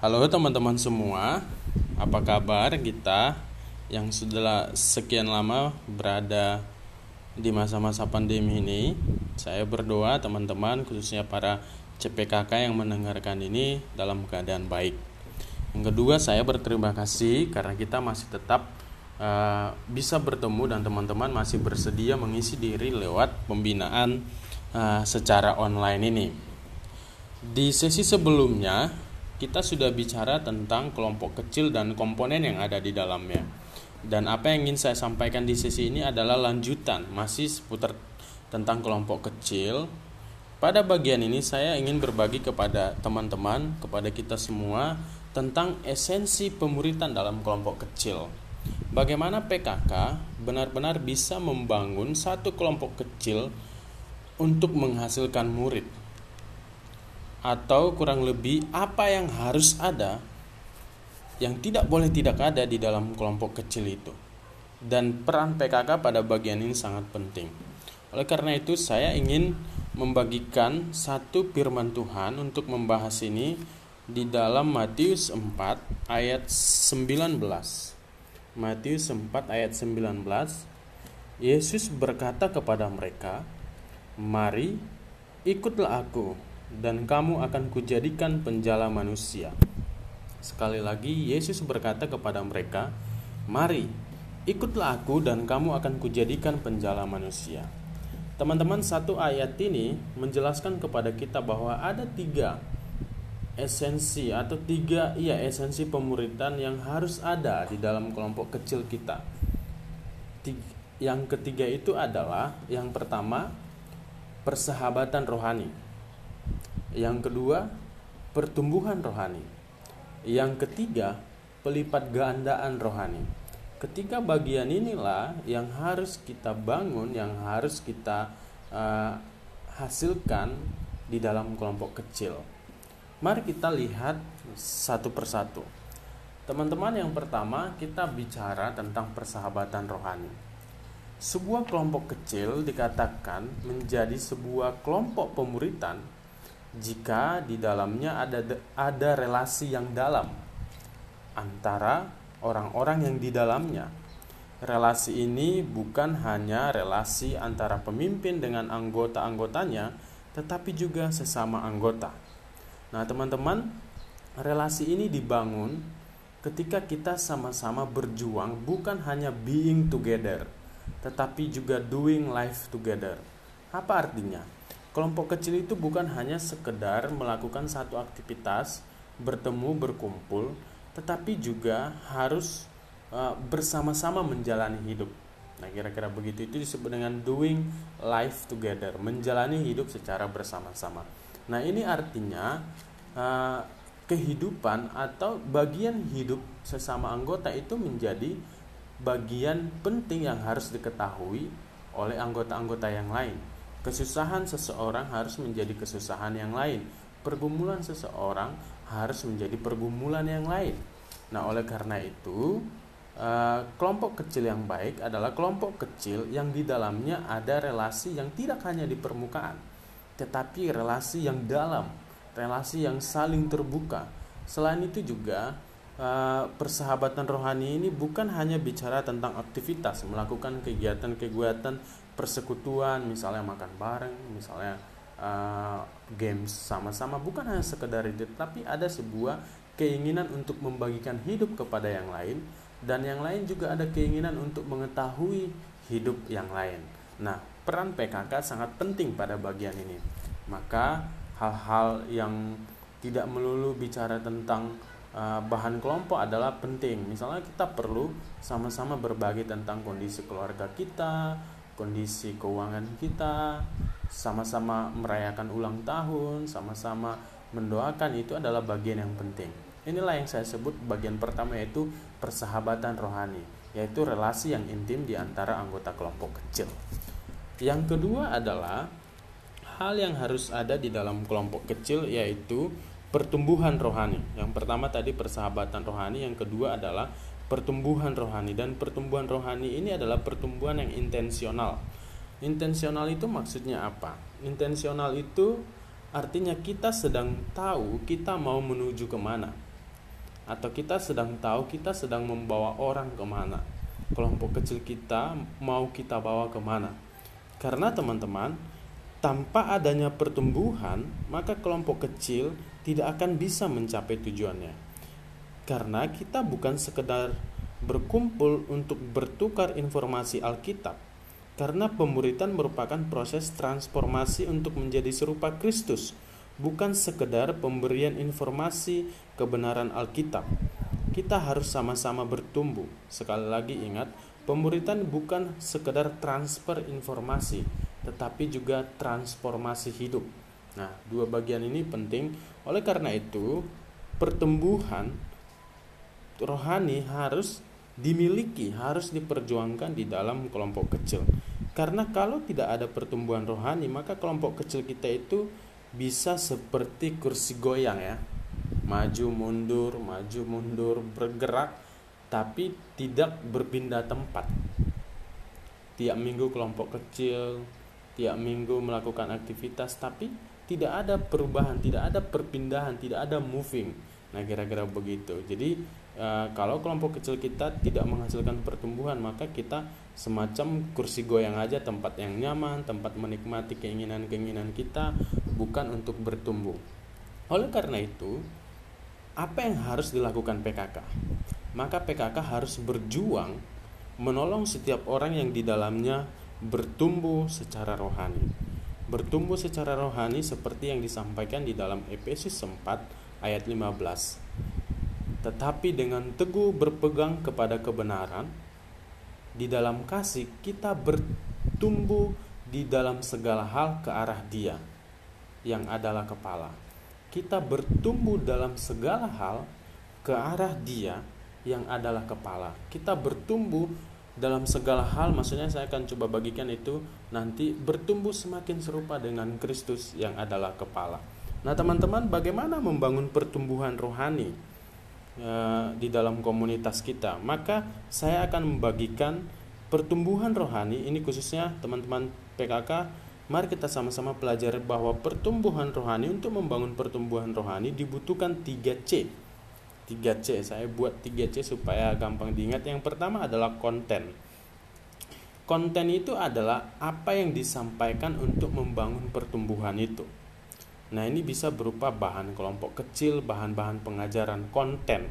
Halo teman-teman semua, apa kabar kita yang sudah sekian lama berada di masa-masa pandemi ini? Saya berdoa teman-teman khususnya para CPKK yang mendengarkan ini dalam keadaan baik. Yang kedua, saya berterima kasih karena kita masih tetap uh, bisa bertemu dan teman-teman masih bersedia mengisi diri lewat pembinaan uh, secara online ini. Di sesi sebelumnya kita sudah bicara tentang kelompok kecil dan komponen yang ada di dalamnya. Dan apa yang ingin saya sampaikan di sesi ini adalah lanjutan, masih seputar tentang kelompok kecil. Pada bagian ini saya ingin berbagi kepada teman-teman, kepada kita semua tentang esensi pemuritan dalam kelompok kecil. Bagaimana PKK benar-benar bisa membangun satu kelompok kecil untuk menghasilkan murid atau kurang lebih apa yang harus ada yang tidak boleh tidak ada di dalam kelompok kecil itu. Dan peran PKK pada bagian ini sangat penting. Oleh karena itu saya ingin membagikan satu firman Tuhan untuk membahas ini di dalam Matius 4 ayat 19. Matius 4 ayat 19 Yesus berkata kepada mereka, "Mari ikutlah aku dan kamu akan kujadikan penjala manusia. Sekali lagi Yesus berkata kepada mereka, "Mari, ikutlah aku dan kamu akan kujadikan penjala manusia." Teman-teman, satu ayat ini menjelaskan kepada kita bahwa ada tiga esensi atau tiga iya esensi pemuritan yang harus ada di dalam kelompok kecil kita. Yang ketiga itu adalah yang pertama persahabatan rohani. Yang kedua, pertumbuhan rohani. Yang ketiga, pelipat gandaan rohani. Ketiga bagian inilah yang harus kita bangun, yang harus kita uh, hasilkan di dalam kelompok kecil. Mari kita lihat satu persatu. Teman-teman, yang pertama kita bicara tentang persahabatan rohani. Sebuah kelompok kecil dikatakan menjadi sebuah kelompok pemuritan jika di dalamnya ada ada relasi yang dalam antara orang-orang yang di dalamnya. Relasi ini bukan hanya relasi antara pemimpin dengan anggota-anggotanya, tetapi juga sesama anggota. Nah, teman-teman, relasi ini dibangun ketika kita sama-sama berjuang bukan hanya being together, tetapi juga doing life together. Apa artinya? Kelompok kecil itu bukan hanya sekedar melakukan satu aktivitas, bertemu, berkumpul, tetapi juga harus uh, bersama-sama menjalani hidup. Nah, kira-kira begitu itu disebut dengan doing life together, menjalani hidup secara bersama-sama. Nah, ini artinya uh, kehidupan atau bagian hidup sesama anggota itu menjadi bagian penting yang harus diketahui oleh anggota-anggota yang lain. Kesusahan seseorang harus menjadi kesusahan yang lain. Pergumulan seseorang harus menjadi pergumulan yang lain. Nah, oleh karena itu, eh, kelompok kecil yang baik adalah kelompok kecil yang di dalamnya ada relasi yang tidak hanya di permukaan, tetapi relasi yang dalam, relasi yang saling terbuka. Selain itu juga eh, persahabatan rohani ini bukan hanya bicara tentang aktivitas, melakukan kegiatan-kegiatan persekutuan misalnya makan bareng misalnya uh, games sama-sama. Bukan hanya sekedar itu tapi ada sebuah keinginan untuk membagikan hidup kepada yang lain. Dan yang lain juga ada keinginan untuk mengetahui hidup yang lain. Nah peran PKK sangat penting pada bagian ini. Maka hal-hal yang tidak melulu bicara tentang uh, bahan kelompok adalah penting. Misalnya kita perlu sama-sama berbagi tentang kondisi keluarga kita, kondisi keuangan kita, sama-sama merayakan ulang tahun, sama-sama mendoakan itu adalah bagian yang penting. Inilah yang saya sebut bagian pertama yaitu persahabatan rohani, yaitu relasi yang intim di antara anggota kelompok kecil. Yang kedua adalah hal yang harus ada di dalam kelompok kecil yaitu pertumbuhan rohani. Yang pertama tadi persahabatan rohani, yang kedua adalah pertumbuhan rohani dan pertumbuhan rohani ini adalah pertumbuhan yang intensional. Intensional itu maksudnya apa? Intensional itu artinya kita sedang tahu kita mau menuju ke mana. atau kita sedang tahu kita sedang membawa orang ke mana kelompok kecil kita mau kita bawa ke mana karena teman-teman tanpa adanya pertumbuhan maka kelompok kecil tidak akan bisa mencapai tujuannya karena kita bukan sekedar berkumpul untuk bertukar informasi Alkitab karena pemuritan merupakan proses transformasi untuk menjadi serupa Kristus bukan sekedar pemberian informasi kebenaran Alkitab. Kita harus sama-sama bertumbuh. Sekali lagi ingat, pemberitaan bukan sekedar transfer informasi, tetapi juga transformasi hidup. Nah, dua bagian ini penting. Oleh karena itu, pertumbuhan rohani harus dimiliki, harus diperjuangkan di dalam kelompok kecil. Karena kalau tidak ada pertumbuhan rohani, maka kelompok kecil kita itu bisa seperti kursi goyang ya. Maju mundur maju mundur bergerak tapi tidak berpindah tempat. Tiap minggu kelompok kecil tiap minggu melakukan aktivitas tapi tidak ada perubahan tidak ada perpindahan tidak ada moving nah kira-kira begitu jadi e, kalau kelompok kecil kita tidak menghasilkan pertumbuhan maka kita semacam kursi goyang aja tempat yang nyaman tempat menikmati keinginan-keinginan kita bukan untuk bertumbuh. Oleh karena itu, apa yang harus dilakukan PKK? Maka PKK harus berjuang menolong setiap orang yang di dalamnya bertumbuh secara rohani. Bertumbuh secara rohani seperti yang disampaikan di dalam Efesus 4 ayat 15. Tetapi dengan teguh berpegang kepada kebenaran, di dalam kasih kita bertumbuh di dalam segala hal ke arah Dia yang adalah kepala. Kita bertumbuh dalam segala hal ke arah Dia yang adalah kepala. Kita bertumbuh dalam segala hal, maksudnya saya akan coba bagikan itu nanti bertumbuh semakin serupa dengan Kristus yang adalah kepala. Nah, teman-teman, bagaimana membangun pertumbuhan rohani e, di dalam komunitas kita? Maka saya akan membagikan pertumbuhan rohani ini khususnya teman-teman PKK Mari kita sama-sama pelajari bahwa pertumbuhan rohani untuk membangun pertumbuhan rohani dibutuhkan 3C. 3C, saya buat 3C supaya gampang diingat. Yang pertama adalah konten. Konten itu adalah apa yang disampaikan untuk membangun pertumbuhan itu. Nah, ini bisa berupa bahan kelompok kecil, bahan-bahan pengajaran konten.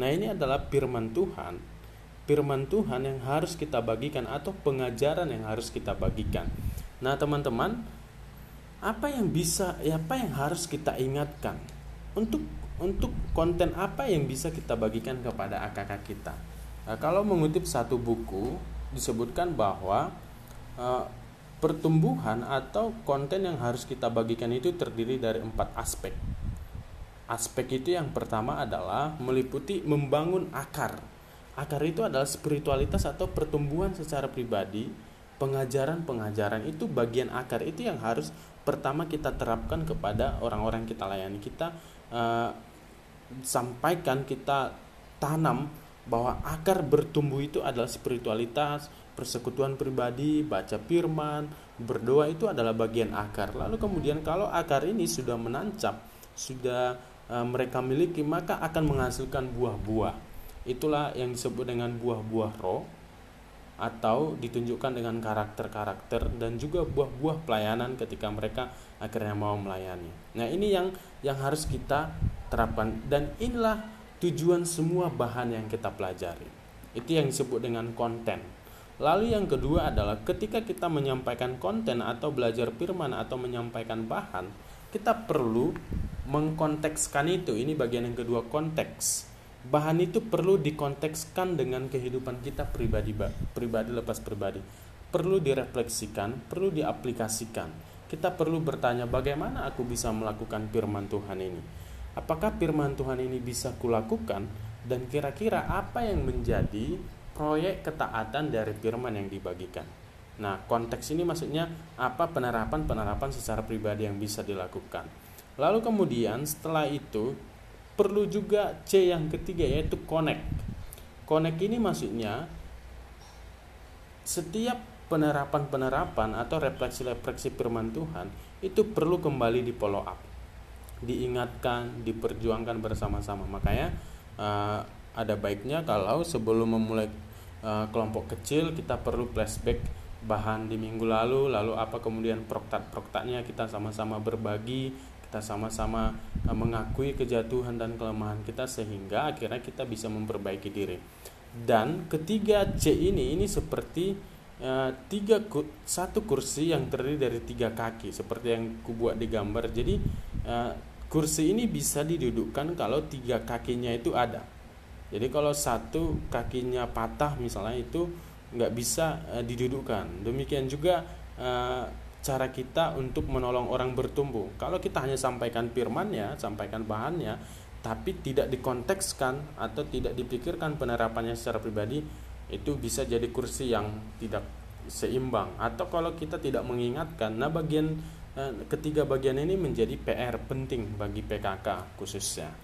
Nah, ini adalah firman Tuhan. Firman Tuhan yang harus kita bagikan atau pengajaran yang harus kita bagikan. Nah, teman-teman, apa yang bisa ya apa yang harus kita ingatkan untuk untuk konten apa yang bisa kita bagikan kepada AKK kita. Nah, kalau mengutip satu buku disebutkan bahwa uh, pertumbuhan atau konten yang harus kita bagikan itu terdiri dari empat aspek. Aspek itu yang pertama adalah meliputi membangun akar. Akar itu adalah spiritualitas atau pertumbuhan secara pribadi pengajaran-pengajaran itu bagian akar itu yang harus pertama kita terapkan kepada orang-orang kita layani kita uh, sampaikan kita tanam bahwa akar bertumbuh itu adalah spiritualitas persekutuan pribadi baca firman berdoa itu adalah bagian akar lalu kemudian kalau akar ini sudah menancap sudah uh, mereka miliki maka akan menghasilkan buah-buah itulah yang disebut dengan buah-buah roh atau ditunjukkan dengan karakter-karakter dan juga buah-buah pelayanan ketika mereka akhirnya mau melayani. Nah, ini yang yang harus kita terapkan dan inilah tujuan semua bahan yang kita pelajari. Itu yang disebut dengan konten. Lalu yang kedua adalah ketika kita menyampaikan konten atau belajar firman atau menyampaikan bahan, kita perlu mengkontekskan itu. Ini bagian yang kedua konteks. Bahan itu perlu dikontekskan dengan kehidupan kita pribadi pribadi lepas pribadi. Perlu direfleksikan perlu diaplikasikan. Kita perlu bertanya bagaimana aku bisa melakukan firman Tuhan ini? Apakah firman Tuhan ini bisa kulakukan? Dan kira-kira apa yang menjadi proyek ketaatan dari firman yang dibagikan nah konteks ini maksudnya apa penerapan-penerapan secara pribadi yang bisa dilakukan lalu kemudian setelah itu perlu juga C yang ketiga yaitu connect. Connect ini maksudnya setiap penerapan-penerapan atau refleksi-refleksi firman Tuhan itu perlu kembali di follow up. Diingatkan, diperjuangkan bersama-sama. Makanya uh, ada baiknya kalau sebelum memulai uh, kelompok kecil kita perlu flashback bahan di minggu lalu lalu apa kemudian proktat proktatnya kita sama-sama berbagi kita sama-sama uh, mengakui kejatuhan dan kelemahan kita sehingga akhirnya kita bisa memperbaiki diri. Dan ketiga C ini ini seperti uh, tiga satu kursi yang terdiri dari tiga kaki seperti yang kubuat di gambar. Jadi uh, kursi ini bisa didudukkan kalau tiga kakinya itu ada jadi kalau satu kakinya patah misalnya itu nggak bisa uh, didudukkan. Demikian juga uh, cara kita untuk menolong orang bertumbuh. Kalau kita hanya sampaikan firmannya sampaikan bahannya tapi tidak dikontekskan atau tidak dipikirkan penerapannya secara pribadi itu bisa jadi kursi yang tidak seimbang. Atau kalau kita tidak mengingatkan nah bagian Eh, ketiga bagian ini menjadi PR penting bagi PKK khususnya.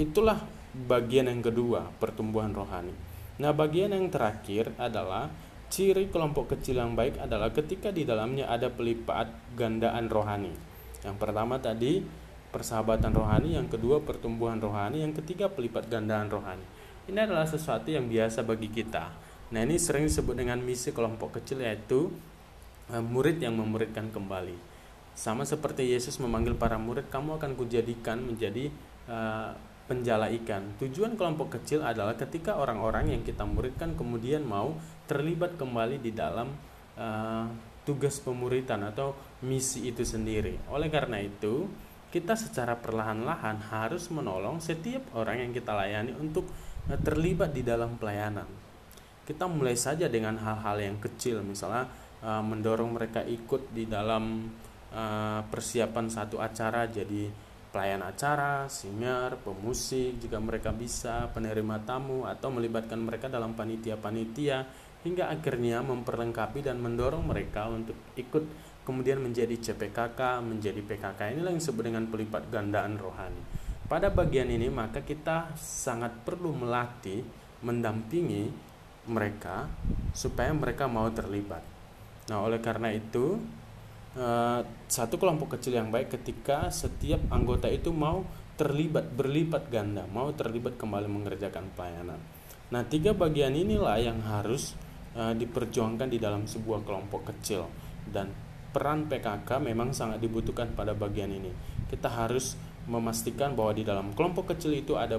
Itulah bagian yang kedua, pertumbuhan rohani. Nah, bagian yang terakhir adalah ciri kelompok kecil yang baik adalah ketika di dalamnya ada pelipat gandaan rohani. Yang pertama tadi persahabatan rohani, yang kedua pertumbuhan rohani, yang ketiga pelipat gandaan rohani. Ini adalah sesuatu yang biasa bagi kita. Nah, ini sering disebut dengan misi kelompok kecil yaitu eh, murid yang memuridkan kembali. Sama seperti Yesus memanggil para murid, kamu akan kujadikan menjadi uh, penjala ikan. Tujuan kelompok kecil adalah ketika orang-orang yang kita muridkan kemudian mau terlibat kembali di dalam uh, tugas pemuritan atau misi itu sendiri. Oleh karena itu, kita secara perlahan-lahan harus menolong setiap orang yang kita layani untuk uh, terlibat di dalam pelayanan. Kita mulai saja dengan hal-hal yang kecil, misalnya uh, mendorong mereka ikut di dalam Eh, persiapan satu acara jadi pelayan acara, singer, pemusik jika mereka bisa, penerima tamu atau melibatkan mereka dalam panitia-panitia hingga akhirnya memperlengkapi dan mendorong mereka untuk ikut kemudian menjadi CPKK, menjadi PKK. Inilah yang disebut dengan pelipat gandaan rohani. Pada bagian ini maka kita sangat perlu melatih, mendampingi mereka supaya mereka mau terlibat. Nah, oleh karena itu satu kelompok kecil yang baik ketika setiap anggota itu mau terlibat berlipat ganda, mau terlibat kembali mengerjakan pelayanan. Nah, tiga bagian inilah yang harus uh, diperjuangkan di dalam sebuah kelompok kecil dan peran PKK memang sangat dibutuhkan pada bagian ini. Kita harus memastikan bahwa di dalam kelompok kecil itu ada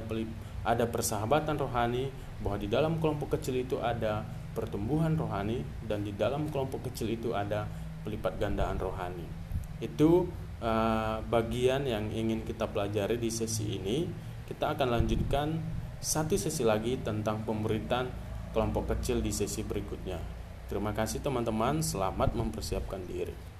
ada persahabatan rohani, bahwa di dalam kelompok kecil itu ada pertumbuhan rohani dan di dalam kelompok kecil itu ada pelipat gandaan rohani. Itu uh, bagian yang ingin kita pelajari di sesi ini. Kita akan lanjutkan satu sesi lagi tentang pemuritan kelompok kecil di sesi berikutnya. Terima kasih teman-teman, selamat mempersiapkan diri.